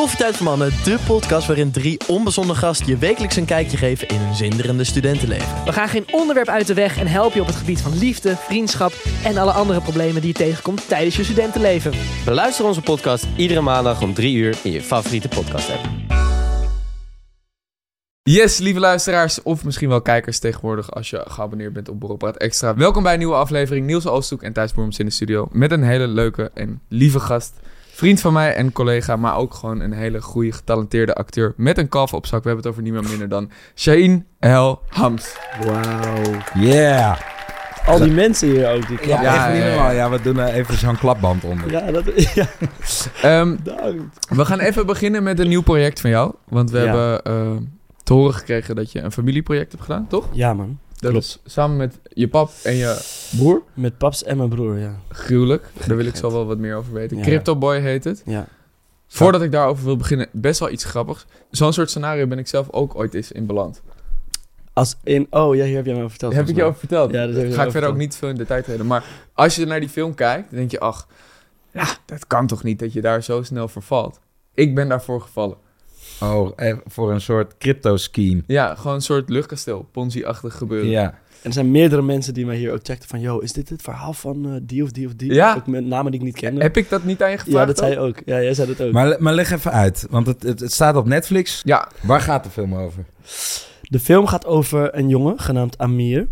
Koffietijd voor Mannen, de podcast waarin drie onbezonnen gasten je wekelijks een kijkje geven in hun zinderende studentenleven. We gaan geen onderwerp uit de weg en helpen je op het gebied van liefde, vriendschap en alle andere problemen die je tegenkomt tijdens je studentenleven. Beluister onze podcast iedere maandag om 3 uur in je favoriete podcast app. Yes, lieve luisteraars, of misschien wel kijkers tegenwoordig als je geabonneerd bent op Borrelpraat Extra. Welkom bij een nieuwe aflevering. Niels Oosthoek en Thijs Boerms in de studio met een hele leuke en lieve gast. Vriend van mij en collega, maar ook gewoon een hele goede, getalenteerde acteur met een kalf op zak. We hebben het over niemand minder dan Shaheen El Hams. Wauw. Yeah! Al die mensen hier ook. Die Ja, Ja, echt niet ja, ja. normaal. Ja, we doen er even zo'n klapband onder. ja, dat, ja, Ehm, we gaan even beginnen met een nieuw project van jou. Want we Ja. hebben eh, te horen gekregen dat je een familieproject hebt gedaan, toch? Ja, man. Dat Klopt. is samen met je pap en je broer. Met paps en mijn broer, ja. Gruwelijk. Daar wil ik zo wel wat meer over weten. Ja. Crypto Boy heet het. Ja. Voordat ik daarover wil beginnen, best wel iets grappigs. Zo'n soort scenario ben ik zelf ook ooit eens in beland. Als in... Oh, ja, hier heb jij me over verteld. Heb ik je over verteld? Ja, dat heb je Ga ik verder ook niet veel in detail treden. Maar als je naar die film kijkt, dan denk je, ach, ja, dat kan toch niet dat je daar zo snel voor valt. Ik ben daarvoor gevallen. Oh, eh, voor een soort crypto-scheme. Ja, gewoon een soort luchtkasteel, Ponzi-achtig gebeuren. Ja. En er zijn meerdere mensen die mij hier ook checkten van... Yo, is dit het verhaal van eh, die of die of die? Ja. Ook met namen die ik niet kende. Heb ik dat niet aan je gevraagd? ja, dat zei ook? je ook. Ja, jij zei dat ook. Maar, maar leg even uit, want het, het, het staat op Netflix. Ja, Waar gaat de film over? De film gaat over een jongen genaamd Amir.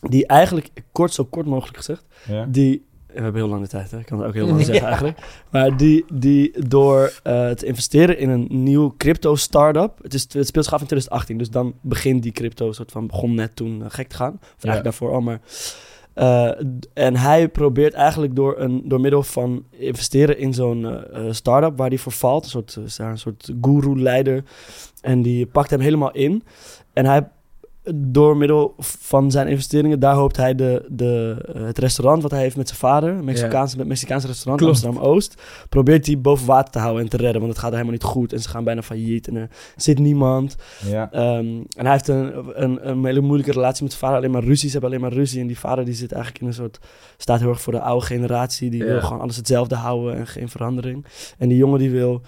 Die eigenlijk, kort zo kort mogelijk gezegd... Ja. Die, we hebben heel lang de tijd, hè? ik kan het ook heel lang zeggen eigenlijk. Maar die, die door eh, te investeren in een nieuw crypto-startup. Het, is, het speelt zich af in 2018, dus dan begint die crypto soort van begon net toen eh, gek te gaan. Of eigenlijk daarvoor al, maar. eh, en hij probeert eigenlijk door, een, door middel van investeren in zo'n start-up waar hij voor valt. Een soort, daar een soort guru-leider. En die pakt hem helemaal in. En hij door middel van zijn investeringen, daar hoopt hij de, de, eh, het restaurant wat hij heeft met zijn vader, een Mexicaanse, het Mexicaanse restaurant Klopt. Amsterdam-Oost, probeert hij boven water te houden en te redden, want het gaat er helemaal niet goed en ze gaan bijna failliet en er zit niemand. Ehm, en hij heeft een, een, een hele moeilijke relatie met zijn vader, alleen maar ruzie, ze hebben alleen maar ruzie en die vader die zit eigenlijk in een soort, staat heel erg voor de oude generatie, die wil gewoon alles hetzelfde houden en geen verandering. En die jongen die wil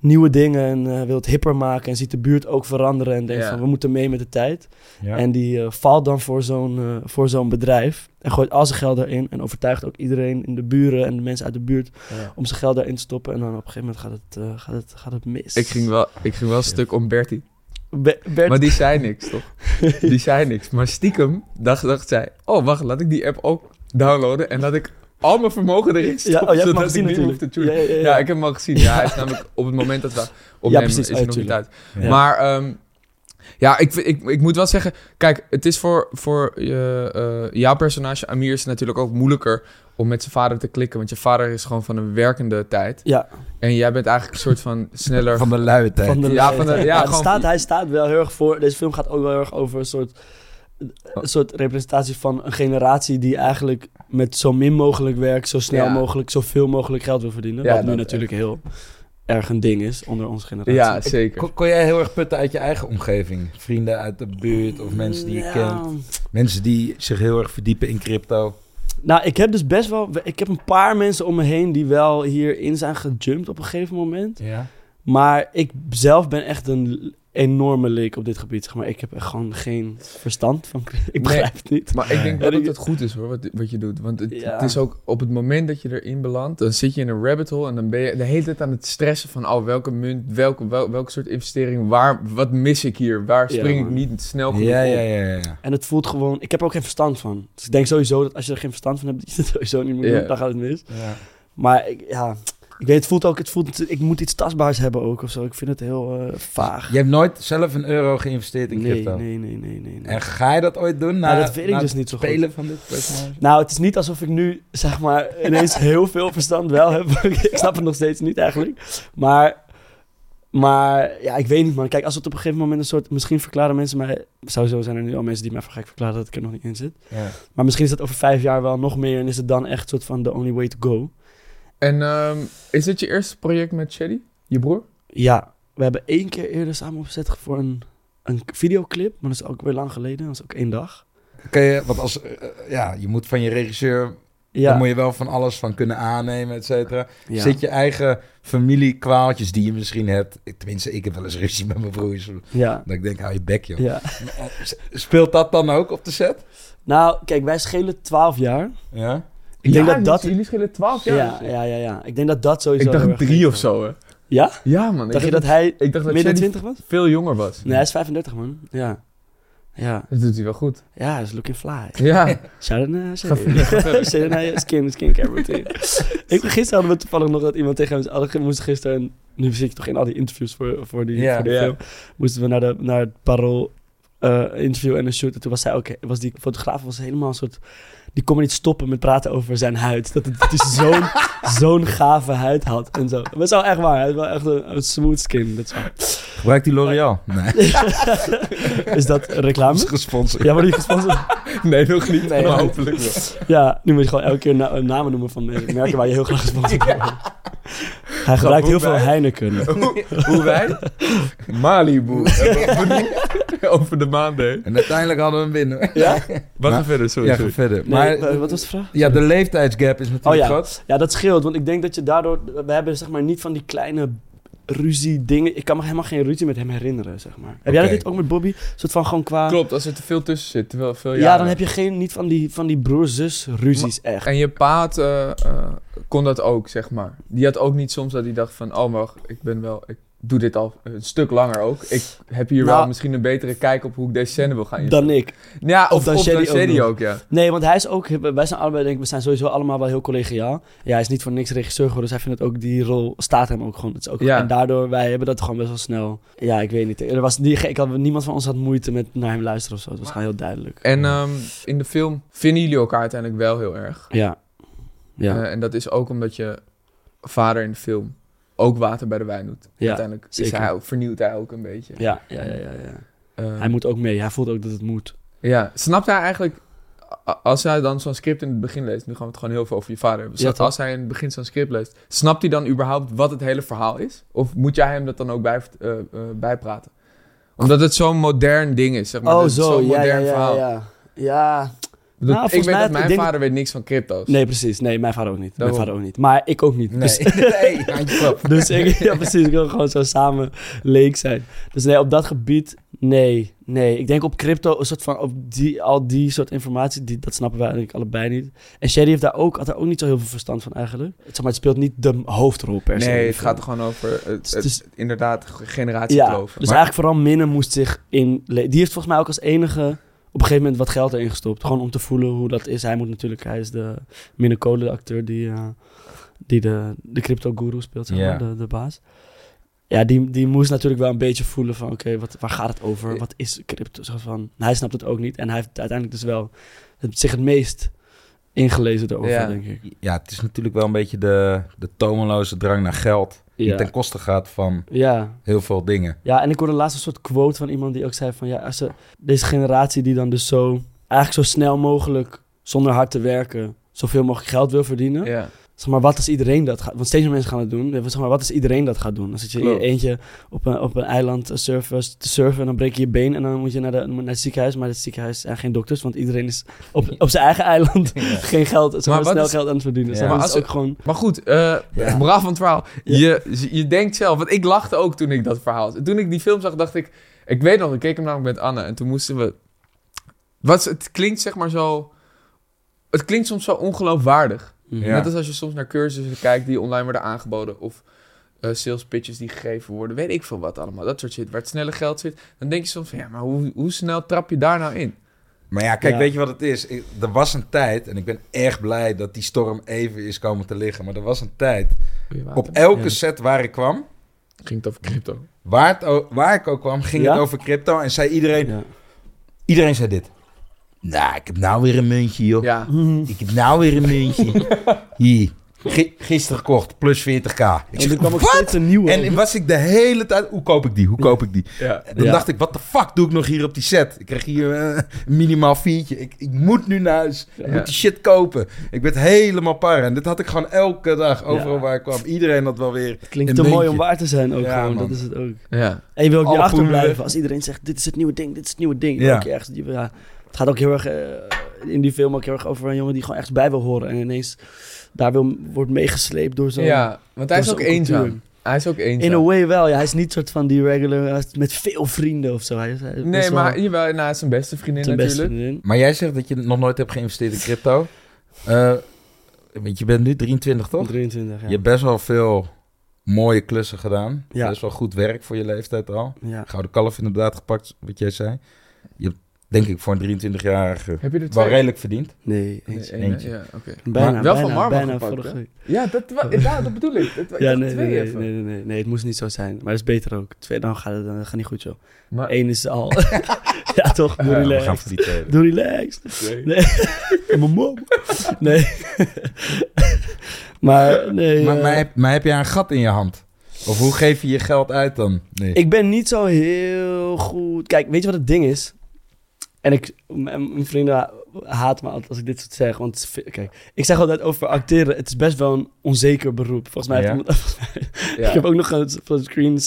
nieuwe dingen en eh, wil het hipper maken en ziet de buurt ook veranderen en denkt Ja. van we moeten mee met de tijd. Ja. En die eh, valt dan voor zo'n eh, voor zo'n bedrijf. En gooit al zijn geld erin. En overtuigt ook iedereen in de buren en de mensen uit de buurt om zijn geld daarin te stoppen. En dan op een gegeven moment gaat het, eh, gaat het, gaat het mis. ik ging wel, ik ging wel een stuk om Bertie. Be- Bert, Maar die zei niks, toch? Die zei niks. Maar stiekem dacht, dacht zij... Oh, wacht, laat ik die app ook downloaden... en laat ik al mijn vermogen erin stoppen... ja, oh, je hebt zodat ik gezien niet hoef natuurlijk. te tunen. Ja, ja, ja, Ja, ik heb hem al gezien. Ja, hij is namelijk op het moment dat we opnemen... precies. is hij Oh, nog niet uit. Ja. Maar... ehm, ja, ik, ik, ik moet wel zeggen... Kijk, het is voor, voor je, eh, jouw personage Amir... is het natuurlijk ook moeilijker om met zijn vader te klikken. Want je vader is gewoon van een werkende tijd. Ja, En jij bent eigenlijk een soort van sneller... Van de luie tijd. van de, Ja, van de- ja, het gewoon- staat, hij staat wel heel erg voor. Deze film gaat ook wel heel erg over een soort, een soort representatie van een generatie die eigenlijk met zo min mogelijk werk, zo snel Ja. mogelijk, zoveel mogelijk geld wil verdienen. Ja, wat nu natuurlijk heel erg een ding is onder onze generatie. ja, zeker. Kon, kon jij heel erg putten uit je eigen omgeving? Vrienden uit de buurt of mensen die je Ja. kent? Mensen die zich heel erg verdiepen in crypto? Nou, ik heb dus best wel... Ik heb een paar mensen om me heen die wel hierin zijn gejumpt op een gegeven moment. Ja. Maar ik zelf ben echt een enorme leek op dit gebied. zeg Maar ik heb echt gewoon geen verstand van... Ik begrijp het niet. Maar ik denk wel dat het goed is hoor, wat, wat je doet. Want het, Ja. het is ook op het moment dat je erin belandt, dan zit je in een rabbit hole en dan ben je de hele tijd aan het stressen van, oh, welke munt, welke, wel, welke soort investering, waar, wat mis ik hier, waar Ja, spring ik niet snel genoeg Ja, op? ja, ja, ja. En het voelt gewoon... Ik heb er ook geen verstand van. Dus ik denk sowieso dat als je er geen verstand van hebt... dat je het sowieso niet moet Ja. doen. Dan gaat het mis. ja. Maar ik, ja... Ik weet, het voelt ook... Het voelt, ik moet iets tastbaars hebben ook of zo. Ik vind het heel eh, vaag. Je hebt nooit zelf een euro geïnvesteerd in nee, crypto? nee, nee, nee, nee. nee. En ga je dat ooit doen? Na, Nou, dat weet ik dus niet zo goed. van dit personage? Nou, het is niet alsof ik nu, zeg maar, ineens heel veel verstand wel heb. ik snap het nog steeds niet eigenlijk. Maar, maar ja, ik weet niet, man. Kijk, als het op een gegeven moment een soort... Misschien verklaren mensen mij... Sowieso zijn er nu al mensen die mij voor gek verklaren dat ik er nog niet in zit. Ja. Maar misschien is dat over vijf jaar wel nog meer... en is het dan echt een soort van the only way to go. En ehm, is dit je eerste project met Shady, je broer? Ja, we hebben één keer eerder samen opgezet voor een, een videoclip. Maar dat is ook weer lang geleden. Dat is ook één dag. Kun je, want als, eh, ja, je moet van je regisseur Ja. Daar moet je wel van alles van kunnen aannemen, et cetera. Ja. Zit je eigen familiekwaaltjes die je misschien hebt. Tenminste, ik heb wel eens ruzie met mijn broers. Ja. Dat ik denk, hou je bek, joh. ja. S- Speelt dat dan ook op de set? Nou, kijk, wij schelen 12 jaar. Ja? Ik denk dat dat... Jullie schelen 12 jaar. Ja, ja, ja, ja. Ik denk dat dat sowieso... Ik dacht drie of zo, hè. Ja? Ja, man. Dacht ik je dat hij Ik dacht dat midden Shady 20 was? veel jonger was. Nee, hij is 35, man. Ja. Ja. Dat doet hij wel goed. Ja, hij is looking fly. Ja. Shout-out naar. Shout-out naar je skin, skincare routine. ik, gisteren hadden we toevallig nog dat iemand tegen hem zei... We moesten gisteren... Nu zit je toch in al die interviews voor, voor die, Ja. voor die Ja. film. Moesten we naar, de, naar het Parool eh, interview en een shoot. En toen was zij ook... Was die fotograaf was helemaal een soort... Die kon maar niet stoppen met praten over zijn huid. Dat, het, hij zo'n zo'n gave huid had en zo. Dat is wel echt waar. Hij is wel echt een, een smooth skin. Dat. Gebruikt die L'Oreal? Nee, is dat reclame? is gesponsord. Ja, maar die gesponsord. Nee, nog niet. Nee. maar hopelijk wel. Ja, nu moet je gewoon elke keer na- namen noemen van eh, merken waar je heel graag gesponsord wordt. Hij gebruikt heel veel Heineken. Hoe, hoe wij Malibu over de maanden. En uiteindelijk hadden we hem binnen. Ja? Wat gaan verder, sorry. Ja, sorry. verder. Nee, Maar wa- wat was de vraag? ja, de leeftijdsgap is natuurlijk Oh ja. groot. Ja, dat scheelt. Want ik denk dat je daardoor... We hebben zeg maar niet van die kleine ruzie dingen. Ik kan me helemaal geen ruzie met hem herinneren, zeg maar. Heb jij dat ook met Bobby? Een soort van gewoon qua... Klopt, als er te veel tussen zit, te veel, Ja, dan heb je geen, niet van die, van die broer-zus ruzies echt. En je pa had, eh, eh, kon dat ook, zeg maar. Die had ook niet soms dat hij dacht van... Oh, maar ik ben wel... Ik doe dit al een stuk langer ook. Ik heb hier Nou, wel misschien een betere kijk op hoe ik deze scène wil gaan invullen. Dan ik. Ja, of, of dan of Shady dan ook ja. Nee, want hij is ook... Wij zijn allebei, denk ik, we zijn sowieso allemaal wel heel collegiaal. Ja, hij is niet voor niks regisseur geworden. Dus hij vindt het ook, die rol staat hem ook gewoon. Het is ook, Ja. En daardoor, wij hebben dat gewoon best wel snel... Ja, ik weet niet. Er was niet, ik had, niemand van ons had moeite met naar hem luisteren of zo. Het was gewoon heel duidelijk. En ehm, in de film vinden jullie elkaar uiteindelijk wel heel erg. Ja. Ja. Eh, en dat is ook omdat je vader in de film ook water bij de wijn doet. Ja, uiteindelijk is zeker. hij ook, vernieuwt hij ook een beetje. ja, ja, ja, ja, ja. Eh, Hij moet ook mee. Hij voelt ook dat het moet. Ja, snapt hij eigenlijk... Als hij dan zo'n script in het begin leest... Nu gaan we het gewoon heel veel over je vader hebben. Ja, als hij in het begin zo'n script leest... Snapt hij dan überhaupt wat het hele verhaal is? Of moet jij hem dat dan ook bij, eh, bijpraten? Omdat het zo'n modern ding is, zeg maar. oh, zo. Zo'n Ja, ja, modern ja, verhaal. ja. Ja. Ik Nou, ik volgens weet mij dat mijn denk- vader weet niks van crypto's. Nee, precies. Nee, mijn vader ook niet. Daarom. Mijn vader ook niet. Maar ik ook niet. Nee, Dus, nee, klap. dus ik, ja, precies. Ik wil gewoon zo samen leek zijn. Dus nee, op dat gebied, nee. Nee, ik denk op crypto, een soort van, op die, al die soort informatie, die, dat snappen wij eigenlijk allebei niet. En Shady heeft daar ook, had daar ook niet zo heel veel verstand van eigenlijk. Het, zeg maar, het speelt niet de hoofdrol per se. Nee, het gaat er gewoon over het, Dus- het- dus- inderdaad Ja, generatiekloven. dus Maar- eigenlijk vooral Minne moest zich in... Die heeft volgens mij ook als enige een gegeven moment wat geld erin gestopt. Gewoon om te voelen hoe dat is. Hij moet natuurlijk... Hij is de de acteur die, eh, die de, de crypto guru speelt, zeg maar, de, de baas. Ja, die, die moest natuurlijk wel een beetje voelen van... Oké, wat waar gaat het over? Wat is crypto? Zo van, hij snapt het ook niet. En hij heeft uiteindelijk dus wel het, zich het meest ingelezen erover, Ja. denk ik. Ja, het is natuurlijk wel een beetje de, de tomeloze drang naar geld. Die Ja. ten koste gaat van Ja, heel veel dingen. Ja, en ik hoorde laatst een soort quote van iemand die ook zei van... Ja, als ze, deze generatie die dan dus zo... Eigenlijk zo snel mogelijk, zonder hard te werken... zoveel mogelijk geld wil verdienen. Ja. Zeg maar, wat als iedereen dat gaat... Want steeds meer mensen gaan het doen. Zeg maar, wat als iedereen dat gaat doen? Dan zit je Klopt. eentje op een, op een eiland surfen, te surfen... en dan breek je je been en dan moet je naar, de, naar het ziekenhuis. Maar het ziekenhuis zijn geen dokters... want iedereen is op, op zijn eigen eiland geen geld... Zeg maar, Maar snel is- geld aan het verdienen. Ja. Zeg maar, is ook gewoon... Maar goed, eh Ja. moraal van het verhaal. Je, je denkt zelf, want ik lachte ook toen ik dat verhaal... Toen ik die film zag, dacht ik... Ik weet nog, ik keek hem namelijk met Anne en toen moesten we... Wat, het klinkt zeg maar zo... Het klinkt soms zo ongeloofwaardig. Ja. Net als als je soms naar cursussen kijkt die online worden aangeboden... of eh, sales pitches die gegeven worden, weet ik veel wat allemaal. Dat soort shit, waar het snelle geld zit. Dan denk je soms van, ja, maar hoe, hoe snel trap je daar nou in? Maar ja, kijk, Ja. weet je wat het is? Ik- er was een tijd, en ik ben echt blij dat die storm even is komen te liggen. Maar er was een tijd, op elke Ja. set waar ik kwam, Ging het over crypto. waar, het waar ik ook kwam, ging Ja? het over crypto. En zei iedereen, Ja. iedereen zei dit. Nou, ik heb nou weer een muntje, joh. Ja, Ik heb nou weer een muntje. Hier, Gi- gisteren gekocht, plus 40k. Ik En zeg, er kwam steeds een nieuwe. En was ik de hele tijd, hoe koop ik die, hoe koop ik die? ja. En dan Ja. dacht ik, wat de fuck doe ik nog hier op die set? Ik kreeg hier een minimaal viertje. Ik, ik moet nu naar huis. Ik Ja. moet die shit kopen. Ik werd helemaal par. En dit had ik gewoon elke dag, overal Ja. waar ik kwam. Iedereen had wel weer... Het klinkt te mooi om waar te zijn ook Ja, gewoon. man. Dat is het ook. ja. En je wil ook niet achterblijven. Als iedereen zegt, dit is het nieuwe ding, dit is het nieuwe ding. Ja. Ja. Ergens, ja. Het gaat ook heel erg... eh, in die film ook heel erg over een jongen die gewoon echt bij wil horen. En ineens daar wil, wordt meegesleept door zo'n... Ja, want hij is ook eenzaam. cultuur. Hij is ook eenzaam. In a way wel, ja. Hij is niet soort van die regular, met veel vrienden of zo. Hij is, hij is Nee, wel maar jawel, nou, zijn beste vriendin zijn beste natuurlijk. vriendin. Maar jij zegt dat je nog nooit hebt geïnvesteerd in crypto. Eh, want je bent nu 23, toch? 23, ja. Je hebt best wel veel mooie klussen gedaan. Ja. Best wel goed werk voor je leeftijd al. ja. Gouden kalf inderdaad gepakt, wat jij zei. Je hebt, denk ik, voor een 23-jarige Heb je er wel redelijk verdiend. Nee, Nee, één, hè? Eentje. Ja, oké. Bijna, Maar wel bijna, van Marvel bijna gepakt, vorige week. Ja, dat, wa- ja, dat bedoel ik. Dat, Ja, nee, twee nee, even. nee, nee, nee, nee, het moest niet zo zijn. Maar dat is beter ook. Twee, dan gaat het dan gaat niet goed zo. Maar Eén is al... ja, toch? Doe Ja, we relax. gaan voor die tweede. Doe relax. twee. Nee. Mijn mom. Nee. maar nee. Maar, eh, maar, heb, maar heb jij een gat in je hand? Of hoe geef je je geld uit dan? Nee. Ik ben niet zo heel goed... Kijk, weet je wat het ding is? En ik, mijn vrienden haten me altijd als ik dit soort zeg. Want kijk, ik zeg altijd over acteren. Het is best wel een onzeker beroep. Volgens mij, heeft iemand- Ja. Ik heb ook nog een, een screen,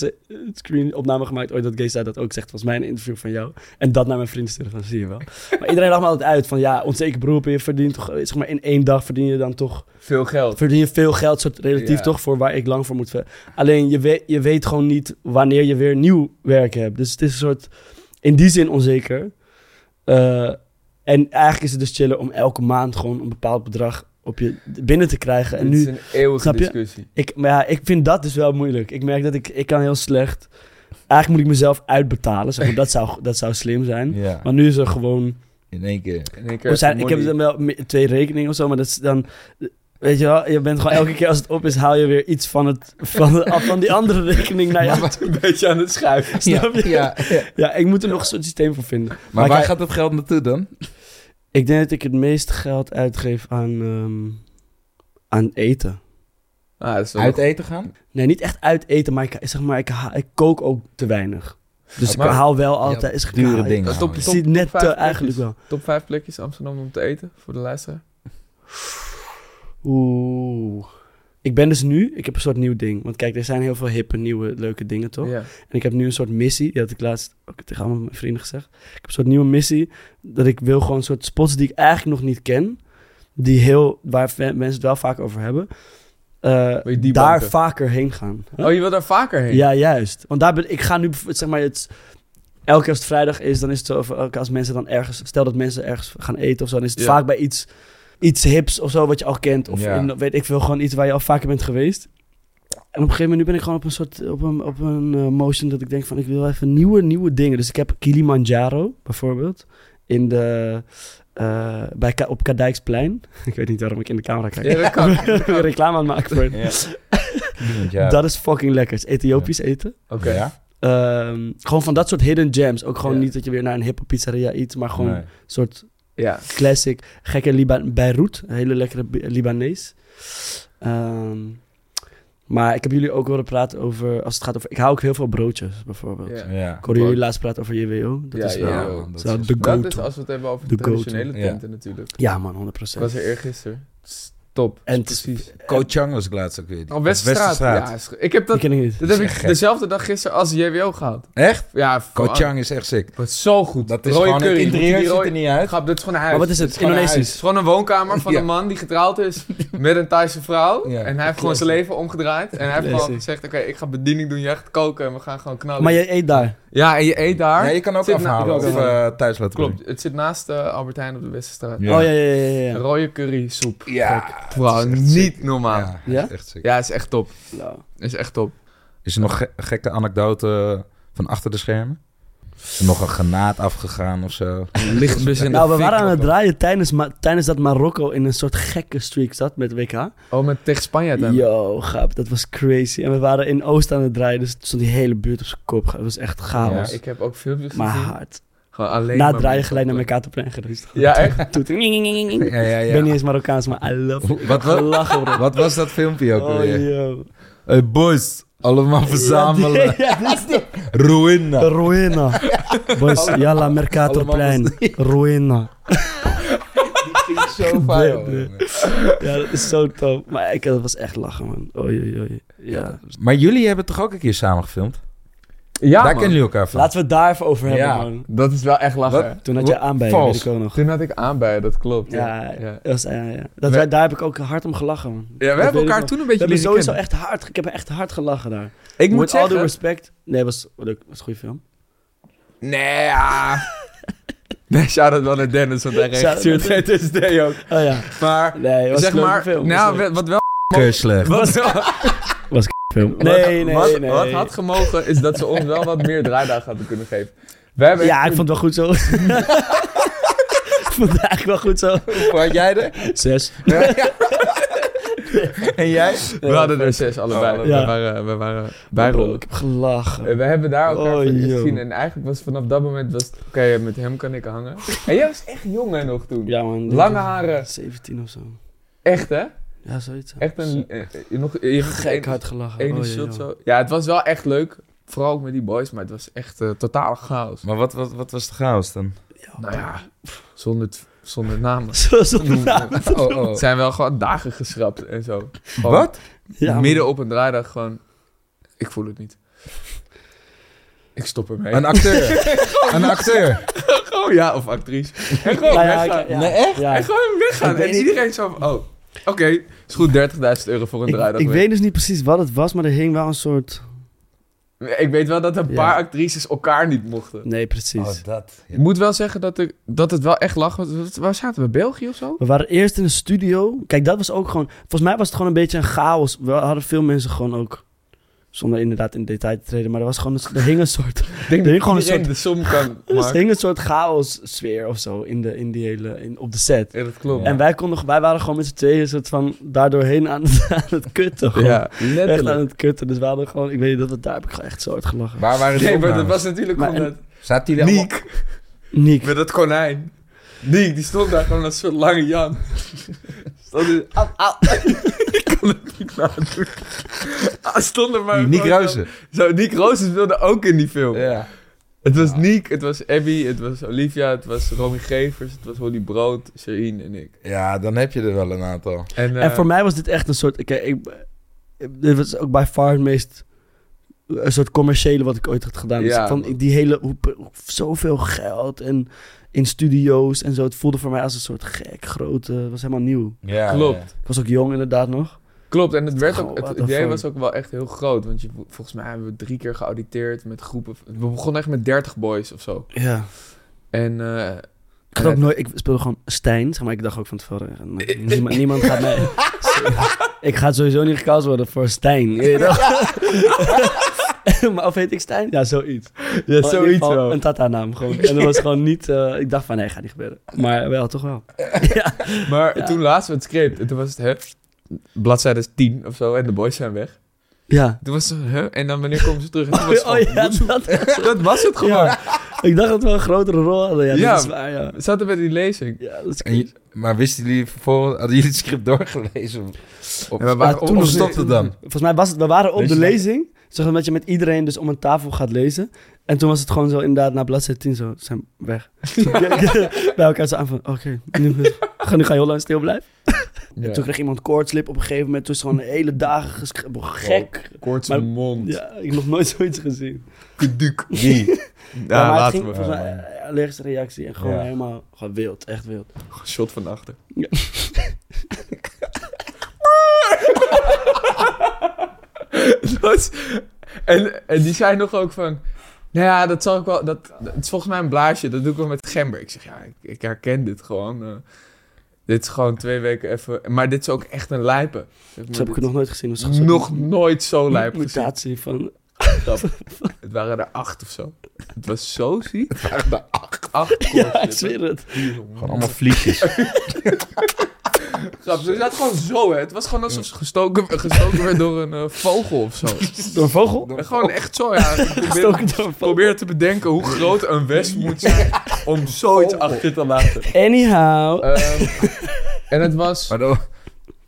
screen opname gemaakt. Ooit dat zei dat ook zegt. Volgens mij een interview van jou. En dat naar mijn vrienden sturen. Van zie je wel. Maar iedereen lacht me altijd uit. Van ja, onzeker beroep. Je verdient toch... Zeg maar in één dag verdien je dan toch... Veel geld. Verdien je veel geld. Soort relatief Ja. toch voor waar ik lang voor moet... Alleen je weet, je weet gewoon niet wanneer je weer nieuw werk hebt. Dus het is een soort... In die zin onzeker. Eh, en eigenlijk is het dus chillen om elke maand gewoon een bepaald bedrag op je binnen te krijgen. En Dit is nu, een eeuwige Snap je? discussie. ik, maar ja, ik vind dat dus wel moeilijk. Ik merk dat ik, ik kan heel slecht... Eigenlijk moet ik mezelf uitbetalen. Zeg maar. dat, zou, dat zou slim zijn. Ja, Maar nu is er gewoon... in één keer. In één keer We zijn, ik heb dan wel me- twee rekeningen of zo, maar dat is dan... Weet je wel, je bent gewoon elke keer als het op is, haal je weer iets van, het, van, de- af van die andere rekening naar jou. een beetje aan het schuiven. Snap je? Ja, ja. Ja, ik moet er nog een soort systeem voor vinden. Maar, Maar waar gaat dat geld naartoe dan? Ik denk dat ik het meeste geld uitgeef aan, ehm, aan eten. Ah, dat is wel Uit eten gaan? Nee, niet echt uit eten, maar ik, zeg maar, ik, ha- ik kook ook te weinig. Dus Maar- ik haal wel altijd... is Dure dingen. Dat is top- net vijf te, plekjes. eigenlijk wel. Top 5 plekjes Amsterdam om te eten voor de luisteraar. Oeh. Ik ben dus nu, ik heb een soort nieuw ding. Want kijk, er zijn heel veel hippe, nieuwe, leuke dingen, toch? Ja. En ik heb nu een soort missie. Die had ik laatst ook tegen allemaal mijn vrienden gezegd. Ik heb een soort nieuwe missie. Dat ik wil gewoon een soort spots die ik eigenlijk nog niet ken. Die heel, waar mensen het wel vaak over hebben. eh, daar banken? vaker heen gaan. Oh, je wil daar vaker heen? Ja, juist. Want daar ben ik ga nu, zeg maar, het, elke keer als het vrijdag is, dan is het zo, of elke keer als mensen dan ergens, stel dat mensen ergens gaan eten of zo, dan is het Ja. vaak bij iets, iets hips of zo, wat je al kent. Of Ja. in, weet ik veel, gewoon iets waar je al vaker bent geweest. En op een gegeven moment nu ben ik gewoon op een soort, op een, op een eh, motion dat ik denk van, ik wil even nieuwe, nieuwe dingen. Dus ik heb Kilimanjaro, bijvoorbeeld, in de, eh, bij, Ka- op Kadijksplein. ik weet niet waarom ik in de camera kijk. Ja, dat kan. Ik ben reclame aan het maken voor het. Ja. Dat is fucking lekker. Het is Ethiopisch eten. Oké. Ja? Ehm, gewoon van dat soort hidden gems. Ook gewoon Ja. niet dat je weer naar een hippe pizzeria eet, maar gewoon Nee. een soort Ja. classic. Gekke Liba Beirut, een hele lekkere Libanees. Ehm, maar ik heb jullie ook horen praten over, als het gaat over, ik hou ook heel veel broodjes bijvoorbeeld. Ja. Ik hoorde jullie laatst praten over JWO. Dat Ja, is wel, ja, dat dat is de Dat is go-to. als we het hebben over De go-to. traditionele tenten natuurlijk. Ja man, Ik 100%. was er eergisteren. Top. En precies. Ko Chang was ik laatst ook weer. Oh, Westerstraat. Ja, is- ik heb dat, ken ik niet. dat heb ik dezelfde dag gisteren als JWO gehad. Echt? Ja, Ko voor- Chang is echt sick. Wat zo goed. Dat is Rode gewoon, curry. het interieur die ziet er niet uit. Grap, dit is gewoon een huis. Maar wat is het? Dit gewoon een Indonesisch? Het is gewoon een woonkamer van Ja. een man die getrouwd is met een Thaise vrouw. Ja. En hij heeft gewoon zijn leven omgedraaid. En hij heeft gewoon gezegd, oké, ik ga bediening doen, jij gaat koken en we gaan gewoon knallen. Maar je eet daar. Ja, en je eet daar. Ja, je kan ook afhalen of eh, thuis laten Klopt, het zit naast eh, Albert Heijn op de Westerstraat. Ja. Oh ja, ja, ja, ja. ja. Rode curry soep. Ja, Echt niet sick. normaal. Ja, Ja? is echt sick. Ja, is echt top. Nou. Is echt top. Is er nog ge- gekke anekdote van achter de schermen? Is er nog een granaat afgegaan of zo? Lichtbus in Nou, we waren aan het draaien tijdens, tijdens dat Marokko in een soort gekke streak zat met WK. Oh, met tegen Spanje dan? Yo, grap, dat was crazy. En we waren in Oost aan het draaien, dus het stond die hele buurt op zijn kop. Het was echt Ja, chaos. ik heb ook filmpjes maar gezien. hard. Gewoon alleen Na het draaien gelijk naar katerplein geweest. Ja, echt? Toet. Ja, ja, Ik ja. ben niet eens Marokkaans, maar I love it. wat- wat- Lachen, bro. Wat was dat filmpje ook Oh, alweer? yo. Hey boys, allemaal verzamelen. Ja, ja, is die. Ruïna. Ruina. Boys, yalla, Mercatorplein. Ruina. Zo fijn. Ja, dat is zo top. Maar ik, dat was echt lachen, man. Oei, oei, oei. Ja. Maar jullie hebben toch ook een keer samen gefilmd? Ja, Daar man. kennen jullie elkaar van. Laten we het daar even over hebben, Ja. man. Dat is wel echt lachen. Wat? Toen had je aanbijen, Vals. weet ik ook nog. Toen had ik aanbijen, dat klopt. Ja, ja. ja. Dat was, ja, ja. Dat We- wij, daar heb ik ook hard om gelachen, man. Ja, we Dat hebben elkaar toen een We beetje leren sowieso kennen. echt hard, ik heb echt hard gelachen daar. Ik moet With all due zeggen... respect. Nee, was, was een goede film. Nee, ja. Nee, shout-out wel naar Dennis, want hij Shout-out regisseert naar GTSD ook. Oh ja. Maar, Nee, was zeg een leuke maar... film. nou, wat wel... Keu slecht. Wat, wel- film. Nee, nee, wat, nee. wat had gemogen, is dat ze ons wel wat meer draaidagen hadden kunnen geven. We hebben Ja, ik vond het wel goed zo. ik vond het eigenlijk wel goed zo. Hoe had jij er? Zes. En jij? We hadden er zes allebei. Oh, we, waren, we waren bijrollen. ik heb gelachen. We hebben daar elkaar Oh, gezien. En eigenlijk was vanaf dat moment... was het, Oké, met hem kan ik hangen. En jij was echt jong hè, nog toen. Ja, man. Lange haren. 17 of zo. Echt hè? Ja, zoiets. Echt een... eh, je nog, je hebt Gek hard gelachen. ene Oh, shot zo. Ja, het was wel echt leuk. Vooral ook met die boys. Maar het was echt eh totale chaos. Maar wat, wat, wat was de chaos dan? Nou ja, zonder, zonder namen. Zo, zo naam. Oh, oh. Het zijn wel gewoon dagen geschrapt en zo. Gewoon Wat? Ja, midden op een draaidag gewoon... Ik voel het niet. Ik stop ermee. Een acteur. Een acteur. gewoon ja, of actrice. En gewoon ja, weggaan. Nee, echt? Ja. En gewoon weggaan. En iedereen zo van, oh, oké, is goed 30.000 euro voor een Ik, draaidag. ik weet dus niet precies wat het was, maar er hing wel een soort... ik weet wel dat een Ja. paar actrices elkaar niet mochten. Nee, precies. Oh, dat. Ik moet wel zeggen dat, ik, dat het wel echt lag. Waar zaten we? België of zo? We waren eerst in een studio. Kijk, dat was ook gewoon... Volgens mij was het gewoon een beetje een chaos. We hadden veel mensen gewoon ook... Zonder inderdaad in detail te treden. Maar er was gewoon... Een, er hing een soort... Ik denk Er dat hing gewoon een soort... de som kan Er hing een soort chaos sfeer of zo in, de, in die hele... In, op de set. Ja, dat klopt. En wij, konden, wij waren gewoon met z'n tweeën soort van daardoorheen aan het, aan het kutten. Gewoon. Ja, Echt aan letterlijk. het kutten. Dus we hadden gewoon... Ik weet niet, dat, we- daar heb ik gewoon echt zo hard gelachen. Waar waren die Nee, maar dat was natuurlijk Maar omdat... Zaten jullie allemaal... Niek, Niek. met dat konijn. Niek, die stond daar gewoon als zo'n lange Jan. Stond. Au, au. Ik kon het niet nadoen. Hij stond er maar... Niek gewoon zo- Niek Roosens speelde ook in die film. Ja. Het was Niek, het was Abby, het was Olivia, het was Romy Gevers, het was Holly Brood, Sherine en ik. ja, dan heb je er wel een aantal. En, En eh, voor mij was dit echt een soort... Kijk, ik, dit was ook bij far het meest... Een soort commerciële wat ik ooit had gedaan. Dus Ja, van die hele... Hoe, zoveel geld en in studio's en zo. Het voelde voor mij als een soort gek grote... Het was helemaal nieuw. Ja, Klopt. Ik was ook jong inderdaad nog. Klopt, en het, werd ook, het idee was ook wel echt heel groot. Want je, volgens mij hebben we drie keer geauditeerd met groepen. We begonnen echt met 30 boys of zo. Ja. En eh, Ik, had ook nooit, ik speelde gewoon Stijn, zeg maar. Ik dacht ook van tevoren, eh, nee, niemand, niemand gaat mij... ik ga sowieso niet gecast worden voor Stijn. maar of heet ik Stijn? Ja, zoiets. ja, zoiets wel. Een tata-naam gewoon. En dat was gewoon niet... eh, ik dacht van, nee, gaat niet gebeuren. Maar wel, toch wel. ja. Maar Ja. toen lazen we het script. En toen was het, hè, bladzijde 10 of zo. En de boys zijn weg. Ja. Toen was het, hè, en dan wanneer komen ze terug? En toen was het Oh ja, dat, dat was het gewoon. ja. Ik dacht dat we een grotere rol hadden. Ja, Ja. dat is waar, ja. We zaten bij die lezing. Ja, dat is je- maar wisten jullie vervolgens... Hadden jullie het script doorgelezen? Ja, we waren of op- op- stopte het dan? Volgens mij was het, we waren op Weet de dat? lezing. Zeg dat je met iedereen dus om een tafel gaat lezen. En toen was het gewoon zo inderdaad na bladzijde 10 zo, ze zijn weg. Bij elkaar zo aan van, oké, nu, ga, nu ga je heel lang stil blijven. Ja. Toen kreeg iemand koortslip op een gegeven moment. Toen is het gewoon de hele dagen. Gek. Maar- zijn mond. Ja, ik heb nog nooit zoiets gezien. Duk. Wie? Ja, maar het laten ging we. eh, allergische reactie. En gewoon Ja. helemaal gewoon wild, echt wild. Shot van achter. Ja. Dat en, en die zei nog ook van... Nou ja, dat zal ik wel... Dat, dat is volgens mij een blaasje. Dat doe ik wel met gember. Ik zeg, ja, ik, ik herken dit gewoon. eh. Dit is gewoon twee weken even... Maar dit is ook echt een lijpe. Zeg maar, Dat heb ik nog nooit gezien. Dat is nog nooit zo lijp gezien. mutatie van... Het waren er acht of zo. Het was zo ziek. Het waren er acht. Acht Ja, ik zweer het. Gewoon allemaal vliegjes. Grap, Ze zat gewoon zo, hè. Het was gewoon alsof ze gestoken, gestoken werd door een eh, vogel of zo. Door een vogel? En gewoon echt zo, ja. Ik probeer, Gestoken door een vogel. probeer te bedenken hoe groot een wesp moet zijn om zoiets achter te laten. Anyhow. Ehm, en het was... Maar dan...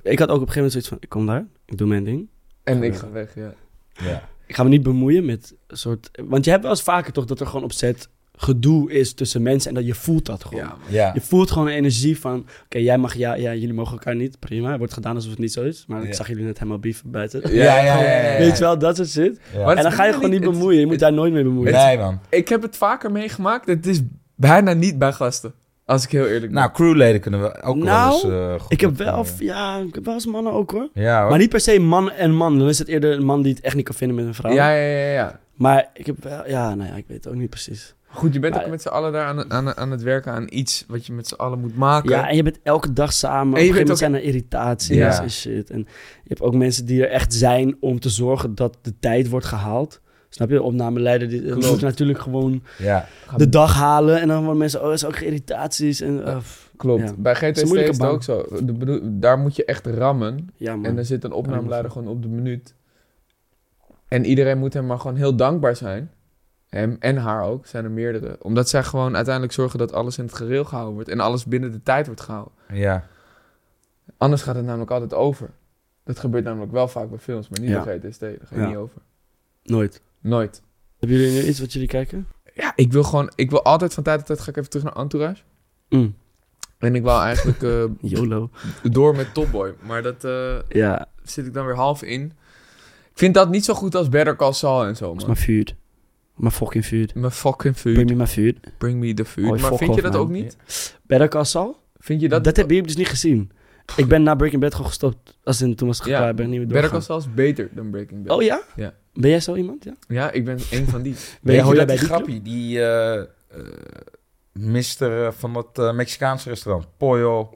Ik had ook op een gegeven moment zoiets van, ik kom daar, ik doe mijn ding. En ik ga weg, ja. Ja. Ik ga me niet bemoeien met een soort... Want je hebt wel eens vaker toch dat er gewoon op set gedoe is tussen mensen en dat je voelt dat gewoon. Ja, Ja. Je voelt gewoon een energie van, oké, jij mag, ja, ja, jullie mogen elkaar niet, prima. Het wordt gedaan alsof het niet zo is, maar ik zag jullie net helemaal beef buiten. Ja, ja, ja, ja, ja. Weet je wel, dat soort shit. Ja. Maar En dan ga je gewoon niet het- bemoeien, je moet daar nooit mee bemoeien. Nee, man. Ik heb het vaker meegemaakt. Het is bijna niet bij gasten. Als ik heel eerlijk ben. Nou, crewleden kunnen we ook wel Nou, eens eh, goed Ik heb wel, opvangen. ja, ik heb wel eens mannen ook hoor. Ja, hoor. Maar niet per se man en man. Dan is het eerder een man die het echt niet kan vinden met een vrouw. ja, ja, ja, ja. Maar ik heb wel, ja, nou ja, ik weet het ook niet precies. Goed, je bent Maar- ook met z'n allen daar aan, aan, aan het werken aan iets wat je met z'n allen moet maken. Ja, en je bent elke dag samen. Op En een je gegeven moment zijn er irritaties Ja. en shit. En je hebt ook mensen die er echt zijn om te zorgen dat de tijd wordt gehaald. Snap je? Opnameleider die Klopt. moet natuurlijk gewoon Ja. de dag halen. En dan worden mensen, oh, er zijn ook irritaties. En, uh, Klopt. Ja. Bij is een GTST is moeilijke het ook zo. De daar moet je echt rammen. ja, man. En dan zit een opnameleider gewoon op de minuut. En iedereen moet hem maar gewoon heel dankbaar zijn. Hem en haar ook, zijn er meerdere. Omdat zij gewoon uiteindelijk zorgen dat alles in het gereel gehouden wordt. En alles binnen de tijd wordt gehouden. Ja. Anders gaat het namelijk altijd over. Dat gebeurt namelijk wel vaak bij films, maar niet Ja. bij GTST. Daar gaat Ja. niet over. Nooit. Nooit. Hebben jullie nu iets wat jullie kijken? Ja, ik wil gewoon... Ik wil altijd van tijd tot tijd... Ga ik even terug naar Entourage. Mm. En ik wil eigenlijk eh, YOLO. door met Top Boy. Maar dat eh, Ja, zit ik dan weer half in. Ik vind dat niet zo goed als Better Call Saul en zo, dat is man. mijn vuur. Mijn fucking vuur. Mijn fucking food. Bring me mijn vuur. Bring me the food. Oh, maar vind je dat man. ook niet? Better Call Saul? Vind je Dat, dat... heb je dus niet gezien. Ik ben na Breaking Bad gewoon gestopt. Als in, toen was het Ja, klaar, ben ik niet meer Better doorgegaan. Call Saul is beter dan Breaking Bad. Oh ja? Ja. Ben jij zo iemand? Ja? Ja, ik ben een van die. Ben jij, dat bij die grappie, die eh eh, mister eh, van dat Mexicaanse restaurant, Pollo,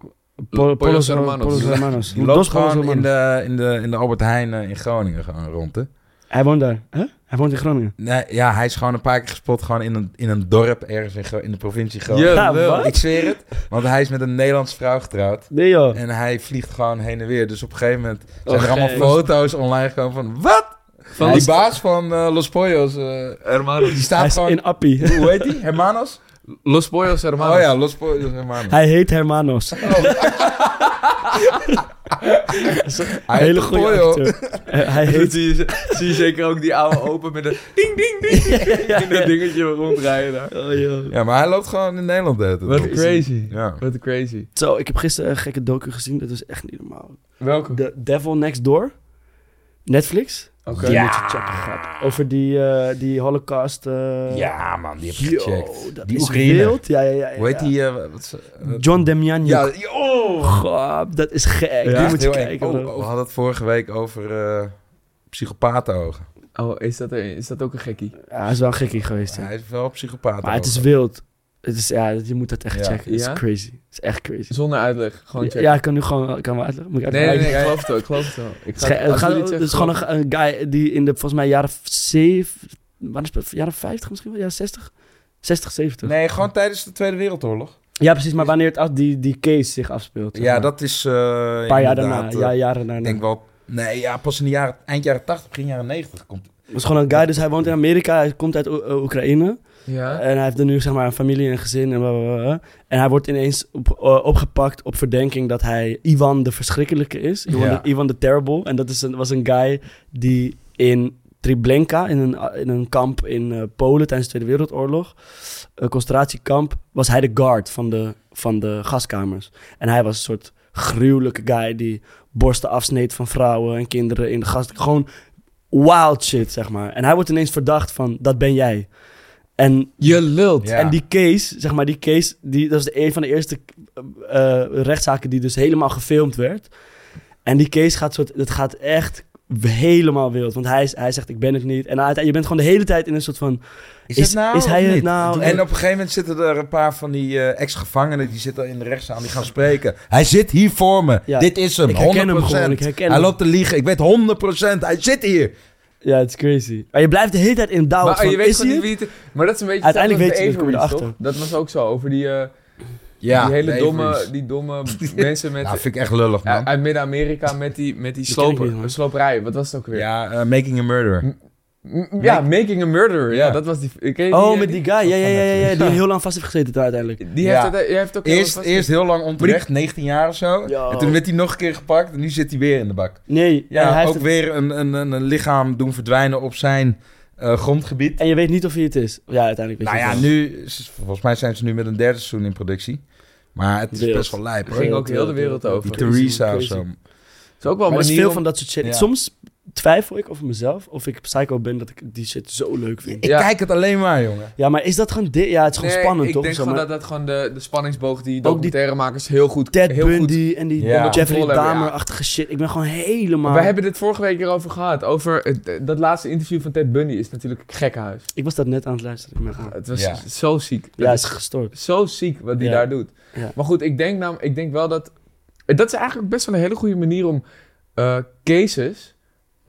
Pol- Pollos Hermanos. Pollos Hermanos. die loopt gewoon in de, in, de, in de Albert Heijn in Groningen gewoon rond, hè? Hij woont daar. Huh? Hij woont in Groningen. Nee, ja, hij is gewoon een paar keer gespot gewoon in een, in een dorp ergens in, in de provincie Groningen. Ja, wel. wat? Ik zweer het, want hij is met een Nederlandse vrouw getrouwd. Nee joh. En hij vliegt gewoon heen en weer. Dus op een gegeven moment zijn Oh, er allemaal foto's online gekomen van... Wat? Van die baas van eh, Los Pollos, eh, Hermanos. die Hij staat is gewoon... in Appie. Hoe heet die? Hermanos? Los Pollos Hermanos. Oh ja, Los Pollos Hermanos. Hij heet Hermanos. Hij Hele goede Pollo. acteur. Hij heet... zie je, zie je zeker ook die oude open met een ding ding ding. In dat dingetje rondrijden daar. Oh, joh. Ja, maar hij loopt gewoon in Nederland. tijd Wat crazy. Ja. Wat crazy. Zo, ik heb gisteren een gekke docu gezien. Dat is echt niet normaal. Welke? The Devil Next Door. Netflix. Moet je checken. Over die, eh, die holocaust. eh, ja, man, die heb ik Yo, gecheckt. dat Die is wild. Ja, ja, ja. ja, Hoe heet ja. die? eh, wat John Demjanjuk. Ja, oh! Grap, dat is gek. Ja, die moet je kijken. Oh, we hadden het vorige week over eh psychopatenogen. Oh, is dat, er, is dat ook een gekkie? Ja, hij is wel een gekkie geweest. ja. Hij is wel psychopaat. Maar het is wild. Het is, ja, je moet dat echt Ja. checken. Het is Ja? crazy. Het is echt crazy. Zonder uitleg. Gewoon Ja, checken. ja, ik kan nu gewoon... Ik kan wel uitleggen. Moet ik Nee, nee, nee, ik geloof het wel. Ik geloof het wel. Ik Het is ge- het als gaat- jullie het het is zeggen, gewoon een, een guy die in de, volgens mij, jaren 7... Wanneer is het? Jaren 50 misschien wel? Jaren 60? 60, 70. Nee, gewoon tijdens de Tweede Wereldoorlog. Ja, precies. Maar wanneer het af, die, die case zich afspeelt. zeg Ja, maar. dat is... eh Een paar jaar daarna. eh, Ja, jaren daarna. Ik denk wel... Nee, ja, pas in de jaren, eind jaren 80, begin jaren 90 komt... Het is gewoon een guy, dus hij woont in Amerika. Hij komt uit Oe- Oekraïne. Ja? En hij heeft er nu zeg maar een familie en een gezin en bla, bla, bla, bla. En hij wordt ineens op, eh, opgepakt op verdenking dat hij Ivan de Verschrikkelijke is. Ivan, Ja. de, Ivan Terrible. En dat is een, was een guy die in Treblinka, in een, in een kamp in eh, Polen tijdens de Tweede Wereldoorlog, een concentratiekamp, was hij de guard van de, van de gaskamers. En hij was een soort gruwelijke guy die borsten afsneed van vrouwen en kinderen in de gas. Gewoon wild shit, zeg maar. En hij wordt ineens verdacht van, dat ben jij. En Je lult. Ja. en die case, zeg maar, die case, die, dat is de, een van de eerste eh, rechtszaken die dus helemaal gefilmd werd. En die case gaat, soort, het gaat echt helemaal wild. Want hij, is- hij zegt, ik ben het niet. En uiteindelijk- je bent gewoon de hele tijd in een soort van... Is, Is- het nou is hij het nou? En op een gegeven moment zitten er een paar van die eh, ex-gevangenen... die zitten in de rechtszaal, die gaan spreken. Hij zit hier voor me. Ja. Dit is hem, Ik 100%. herken hem gewoon, ik herken hij loopt te liegen. Ik weet 100%. Hij zit hier. Ja, het is crazy. Maar je blijft de hele tijd in doubt Maar van, je weet is gewoon hij niet wie het Maar dat is een beetje Uiteindelijk weet je het, kom je Avery's, toch? Dat was ook zo, over die, eh, Ja, die hele domme, die domme mensen met... Nou, vind ik echt lullig, man. Ja, uit Midden-Amerika met die, met die sloper, sloperij. Wat was het ook weer? Ja, eh, Making a Murderer. M- ja, Making a Murderer. Ja, Ja. dat was die... ken je Oh, die- met die guy. Ja, ja, ja, ja, ja, die Ja. heel lang vast heeft gezeten daar uiteindelijk. Die Ja. heeft, het, die heeft ook heel Eerst, eerst heel lang onterecht, 19 jaar of zo. En toen werd hij nog een keer gepakt en nu zit hij weer in de bak. Nee, Ja, en hij heeft ook het- weer een, een, een, een lichaam doen verdwijnen op zijn eh, grondgebied. En je weet niet of hij het is. Ja, uiteindelijk weet Nou je ja, het nu, volgens mij zijn ze nu met een derde seizoen in productie. Maar het is best wel lijp, Er hoor. ging ook heel de wereld Die over. Theresa of zo. Het is ook wel een Maar is veel om- van dat soort shit. Ja. Soms twijfel ik over mezelf of ik psycho ben dat ik die shit zo leuk vind. Ik Ja. kijk het alleen maar, jongen. Ja, maar is dat gewoon... di- Ja, het is gewoon Nee, spannend, ik toch? denk Zo, gewoon maar dat dat gewoon de, de spanningsboog die die documentairemakers heel goed... Ted heel goed Bundy en die Ja. Jeffrey Controle hebben, ja. Dahmer-achtige shit. Ik ben gewoon helemaal... We hebben dit vorige week erover gehad. Over het- dat laatste interview van Ted Bundy is natuurlijk gekkenhuis. Ik was dat net aan het luisteren. Ah. Het was Ja. zo ziek. Ja, Dat het is gestoord. Zo ziek wat hij Ja. daar doet. Ja. Maar goed, ik denk, nou, ik denk wel dat... Dat is eigenlijk best wel een hele goede manier om eh, cases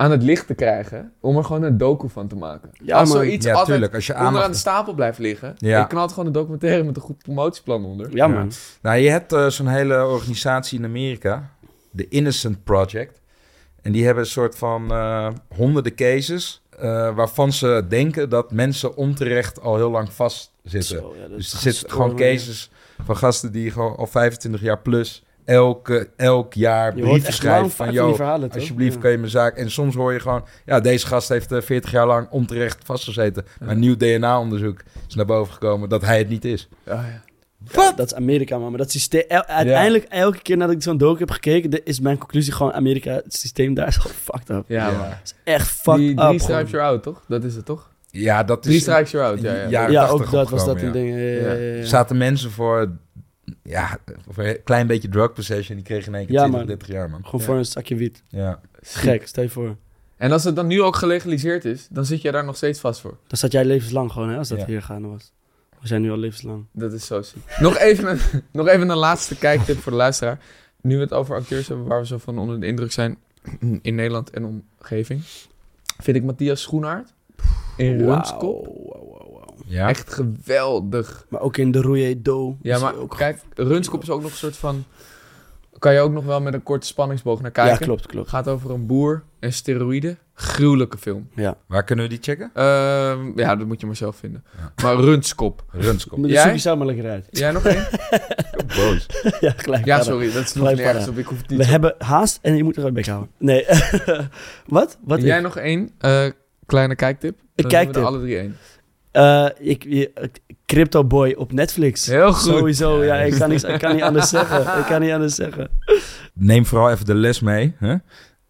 aan het licht te krijgen. Om er gewoon een docu van te maken. Ja, als zoiets Ja, altijd tuurlijk. Als je onderaan de aandacht... stapel blijft liggen... Ja. je knalt gewoon een documentaire met een goed promotieplan onder. Ja, man. Nou, je hebt eh, zo'n hele organisatie in Amerika. De Innocent Project. En die hebben een soort van eh, honderden cases... eh, waarvan ze denken dat mensen onterecht al heel lang vastzitten. Zo, ja, dat Dus er zitten gewoon cases van gasten die gewoon al 25 jaar plus... elke, elk jaar Je brieven schrijven van... die verhalen, toch? alsjeblieft Ja. kan je mijn zaak... En soms hoor je gewoon... Ja, deze gast heeft eh, 40 jaar lang onterecht vastgezeten. Maar een nieuw DNA-onderzoek is naar boven gekomen dat hij het niet is. Ja, ja. Ja, dat is Amerika, man. Maar dat systeem... el- uiteindelijk, elke keer nadat ik zo'n docu heb gekeken... de- is mijn conclusie gewoon... Amerika, het systeem daar is gewoon fucked up. Ja, man. Het is echt fucked Die up. drie gewoon. stripes you're out, toch? Dat is het, toch? Ja, dat is... Drie stripes you're out, ja. ja. Ja, Ja, 80 ook dat was dat een ja. ding. ja, ja, ja, ja. Zaten mensen voor, ja, voor een klein beetje drug possession. Die kregen in één keer Ja, 20, man. 30 jaar, man. Gewoon Ja. voor een zakje wiet. Ja. Gek, stel je voor. En als het dan nu ook gelegaliseerd is, dan zit je daar nog steeds vast voor. Dan zat jij levenslang gewoon, hè, als dat Ja. hier gaande was. We zijn nu al levenslang. Dat is zo ziek. Nog even een, nog even een laatste kijktip voor de luisteraar. Nu we het over acteurs hebben waar we zo van onder de indruk zijn in Nederland en omgeving. Vind ik Matthias Schoenaert in wauw. Ja. echt geweldig. Maar ook in de Rouillé Do. Ja, maar ook... kijk, Runskop is ook nog een soort van... Kan je ook nog wel met een korte spanningsboog naar kijken. Ja, klopt, klopt. Gaat over een boer en steroïden. Gruwelijke film. Ja. Waar kunnen we die checken? Ehm, ja, dat moet je maar zelf vinden. Ja. Maar Runskop. Runskop. Jij? zoek je lekker uit. Jij nog één? Boos. ja, gelijk. Ja, sorry. Dat is nog para. op. Ik hoef het niet We hebben haast en je moet er een bek houden. Nee. Wat? Wat? Jij ik? nog één eh, kleine kijktip? We kijktip. er alle drie één. Eh, ik, Crypto Boy op Netflix. Heel goed. Sowieso, ja. Ik kan, niet, ik kan niet anders zeggen. Ik kan niet anders zeggen. Neem vooral even de les mee, hè?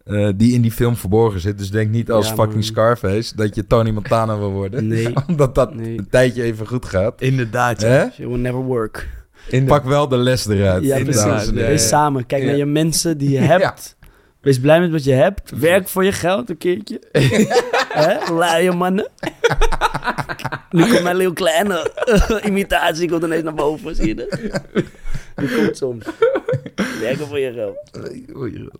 Eh, die in die film verborgen zit. Dus denk niet als Ja, fucking man. Scarface dat je Tony Montana wil worden. Nee. Omdat dat Nee. een tijdje even goed gaat. Inderdaad, Hè? It will never work. In de- Pak wel de les eruit. Ja, Inderdaad, precies. ja, ja, Wees ja. samen. Kijk Ja. naar je mensen die je hebt. Wees blij met wat je hebt. Werk voor je geld een keertje. Hè? Luie mannen. Nu komt mijn heel kleine imitatie komt ineens naar boven. Zie je dat? Die komt soms. Werken voor je geld.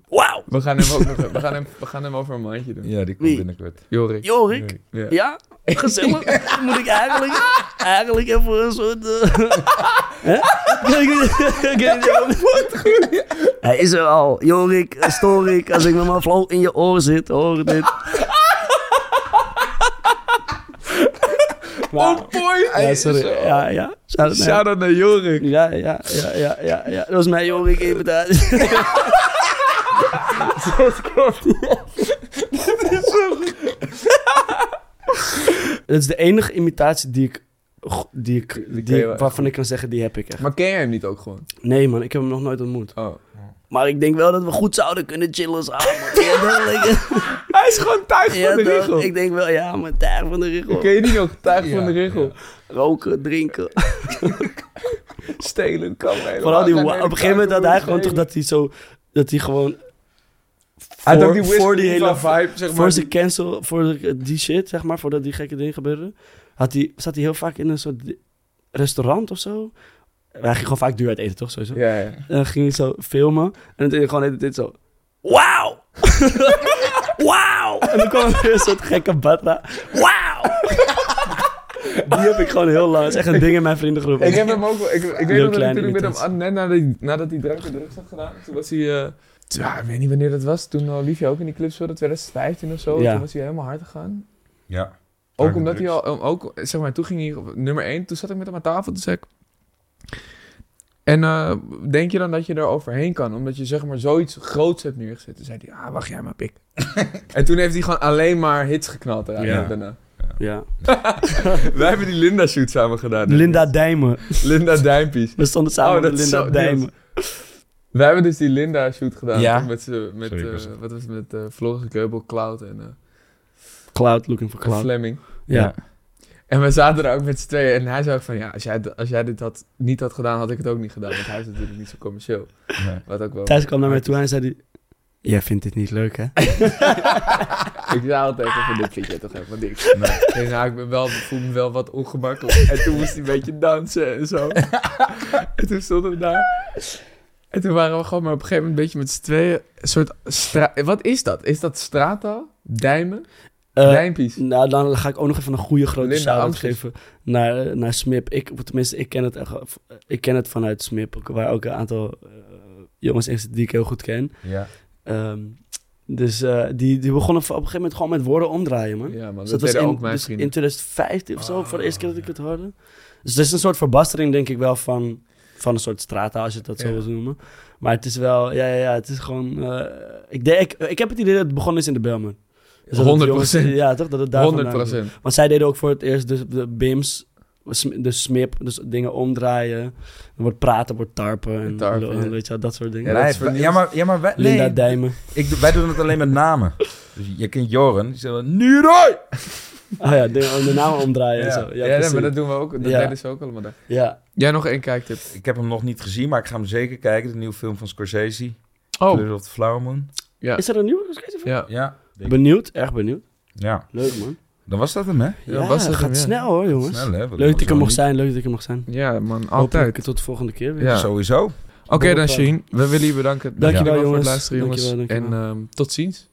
Wauw. We gaan hem ook nog... We gaan hem, we gaan hem over een maandje doen. Ja, die komt Wie? binnenkort. Jorik. Jorik. Ja. Ja, gezellig. Dan moet ik eigenlijk, eigenlijk even een soort... eh, Hè? Hij is er al. Jorik, eh, Storik, als ik met mijn flow in je oor zit, hoor dit. Maar, On point! ja, sorry. Ja, ja. Shout out naar- Jorik. Ja, ja, ja, ja, ja, ja. Dat was mijn Jorik invitatie. Dat is de enige imitatie die ik, die ik, die waarvan ik kan zeggen, die heb ik echt. Maar ken jij hem niet ook gewoon? Nee man, ik heb hem nog nooit ontmoet. Oh. Maar ik denk wel dat we goed zouden kunnen chillen samen. Ja? Ik- Hij is gewoon tuig ja, van de toch? richel. Ik denk wel, ja, maar daar van de richel. Ken je die nog? Tuig Ja, van de richel. Roken, drinken. Stelen kan helemaal Vooral die, op een gegeven moment had tuig hij gewoon toch dat hij zo... Dat hij gewoon... Hij had ook voor- die voor die hele vibe, zeg maar. voor zijn cancel, voor de- die shit, zeg maar, voordat die gekke dingen gebeurden, had hij, zat hij heel vaak in een soort restaurant of zo. Hij ging gewoon vaak duur uit eten, toch? Sowieso. Ja, ja. En dan ging hij zo filmen en dan deed hij gewoon dit zo. Wauw! Wauw! En dan kwam er weer een soort gekke batra. Wauw! Die heb ik gewoon heel lang. Dat is echt een ding in mijn vriendengroep. Ik heb hem ook wel. Ik, ik weet nog dat ik toen met hem imitatie. net nadat hij, nadat hij drank en drugs had gedaan. Toen was hij. eh, ja, ik weet niet wanneer dat was. Toen Olivia ook in die clip speelde, 2015 of zo. Ja. Toen was hij helemaal hard gegaan. Ja. Ook omdat hij al, ook, zeg maar, toen ging hij op nummer 1. Toen zat ik met hem aan tafel, toen zei ik... En eh, denk je dan dat je er overheen kan? Omdat je zeg maar zoiets groots hebt neergezet. Toen zei hij, ah, wacht jij maar, pik. en toen heeft hij gewoon alleen maar hits geknald Ja. daarna. Ja. Wij hebben die Linda-shoot samen gedaan. Linda Dijmen. Linda Duimpies. We stonden samen Oh, met Linda zo Dijmen. Wij hebben dus die Linda-shoot gedaan. Ja. toch? Met, met Sorry, eh, wat was het, met eh Floris Keubel, Cloud en eh, Cloud, looking for Cloud. Fleming. Ja. En we zaten er ook met z'n tweeën. En hij zei ook van, ja, als jij, als jij dit had, niet had gedaan, had ik het ook niet gedaan. Want hij is natuurlijk niet zo commercieel. Nee. Wat ook wel... Thijs kwam naar mij toe en zei die... Jij vindt dit niet leuk, hè? ik zei altijd van, dit vind je toch helemaal niks. Nee. Ik denk, nou, ik ben wel, voel me wel wat ongemakkelijk. En toen moest hij een beetje dansen en zo. en toen stonden we daar. En toen waren we gewoon maar op een gegeven moment een beetje met z'n tweeën... Een soort stra- Wat is dat? Is dat strata? Dijmen? Eh, Dijmpies? nou, dan ga ik ook nog even een goede grote Amsters. geven naar, naar Smip. Ik, tenminste, ik ken het, echt, ik ken het vanuit Smip, waar ook een aantal eh, jongens in zitten die ik heel goed ken. Ja. Ehm, dus eh, die, die begonnen op een gegeven moment gewoon met woorden omdraaien, man. Ja, man. Dus Dat, dat was in, ook mijn dus in 2015 of zo, voor de eerste keer dat ik het hoorde. Dus het is een soort verbastering, denk ik wel, van, van een soort strata, als je dat zo wil noemen. Maar het is wel, ja, ja, ja het is gewoon... ik, denk, ik, ik heb het idee dat het begonnen is in de Belmen. Dus dat het 100%. jongens- Ja, toch? Dat het daar 100 vandaan komt. procent. Want zij deden ook voor het eerst dus de BIMS, sm- de SMIP, dus dingen omdraaien. Er wordt praten, wordt tarpen en Tarpen, ja. weet je dat soort dingen. Ja, dat maar, ja, maar wij, nee, Linda Dijmen. ik, wij doen het alleen met namen. Dus je kent Joren, die zegt Niroy! Oh ja, de, de namen omdraaien en Ja. zo. Ja, Ja, maar dat doen we ook. Dat Ja. deden ze ook allemaal daar. ja. Jij nog één kijktip. Ik heb hem nog niet gezien, maar ik ga hem zeker kijken. De nieuwe film van Scorsese, Oh, Killers of the Flower Moon. ja. Is er een nieuwe geschreven? Ja. Ja, denk- Benieuwd, erg benieuwd. ja. Leuk man. Dan was dat hem, hè? Ja, Ja, was het gaat hem, ja. snel hoor jongens. Snel, hè? Leuk dat ik er mocht zijn, leuk dat ik er mocht zijn. Ja, man. Hopelijk Altijd. tot de volgende keer weer. Ja. Sowieso. Oké dan, Sheen. We willen je bedanken. Dankjewel, voor het jongens. luisteren, jongens. Dankjewel, dankjewel. En ehm, tot ziens.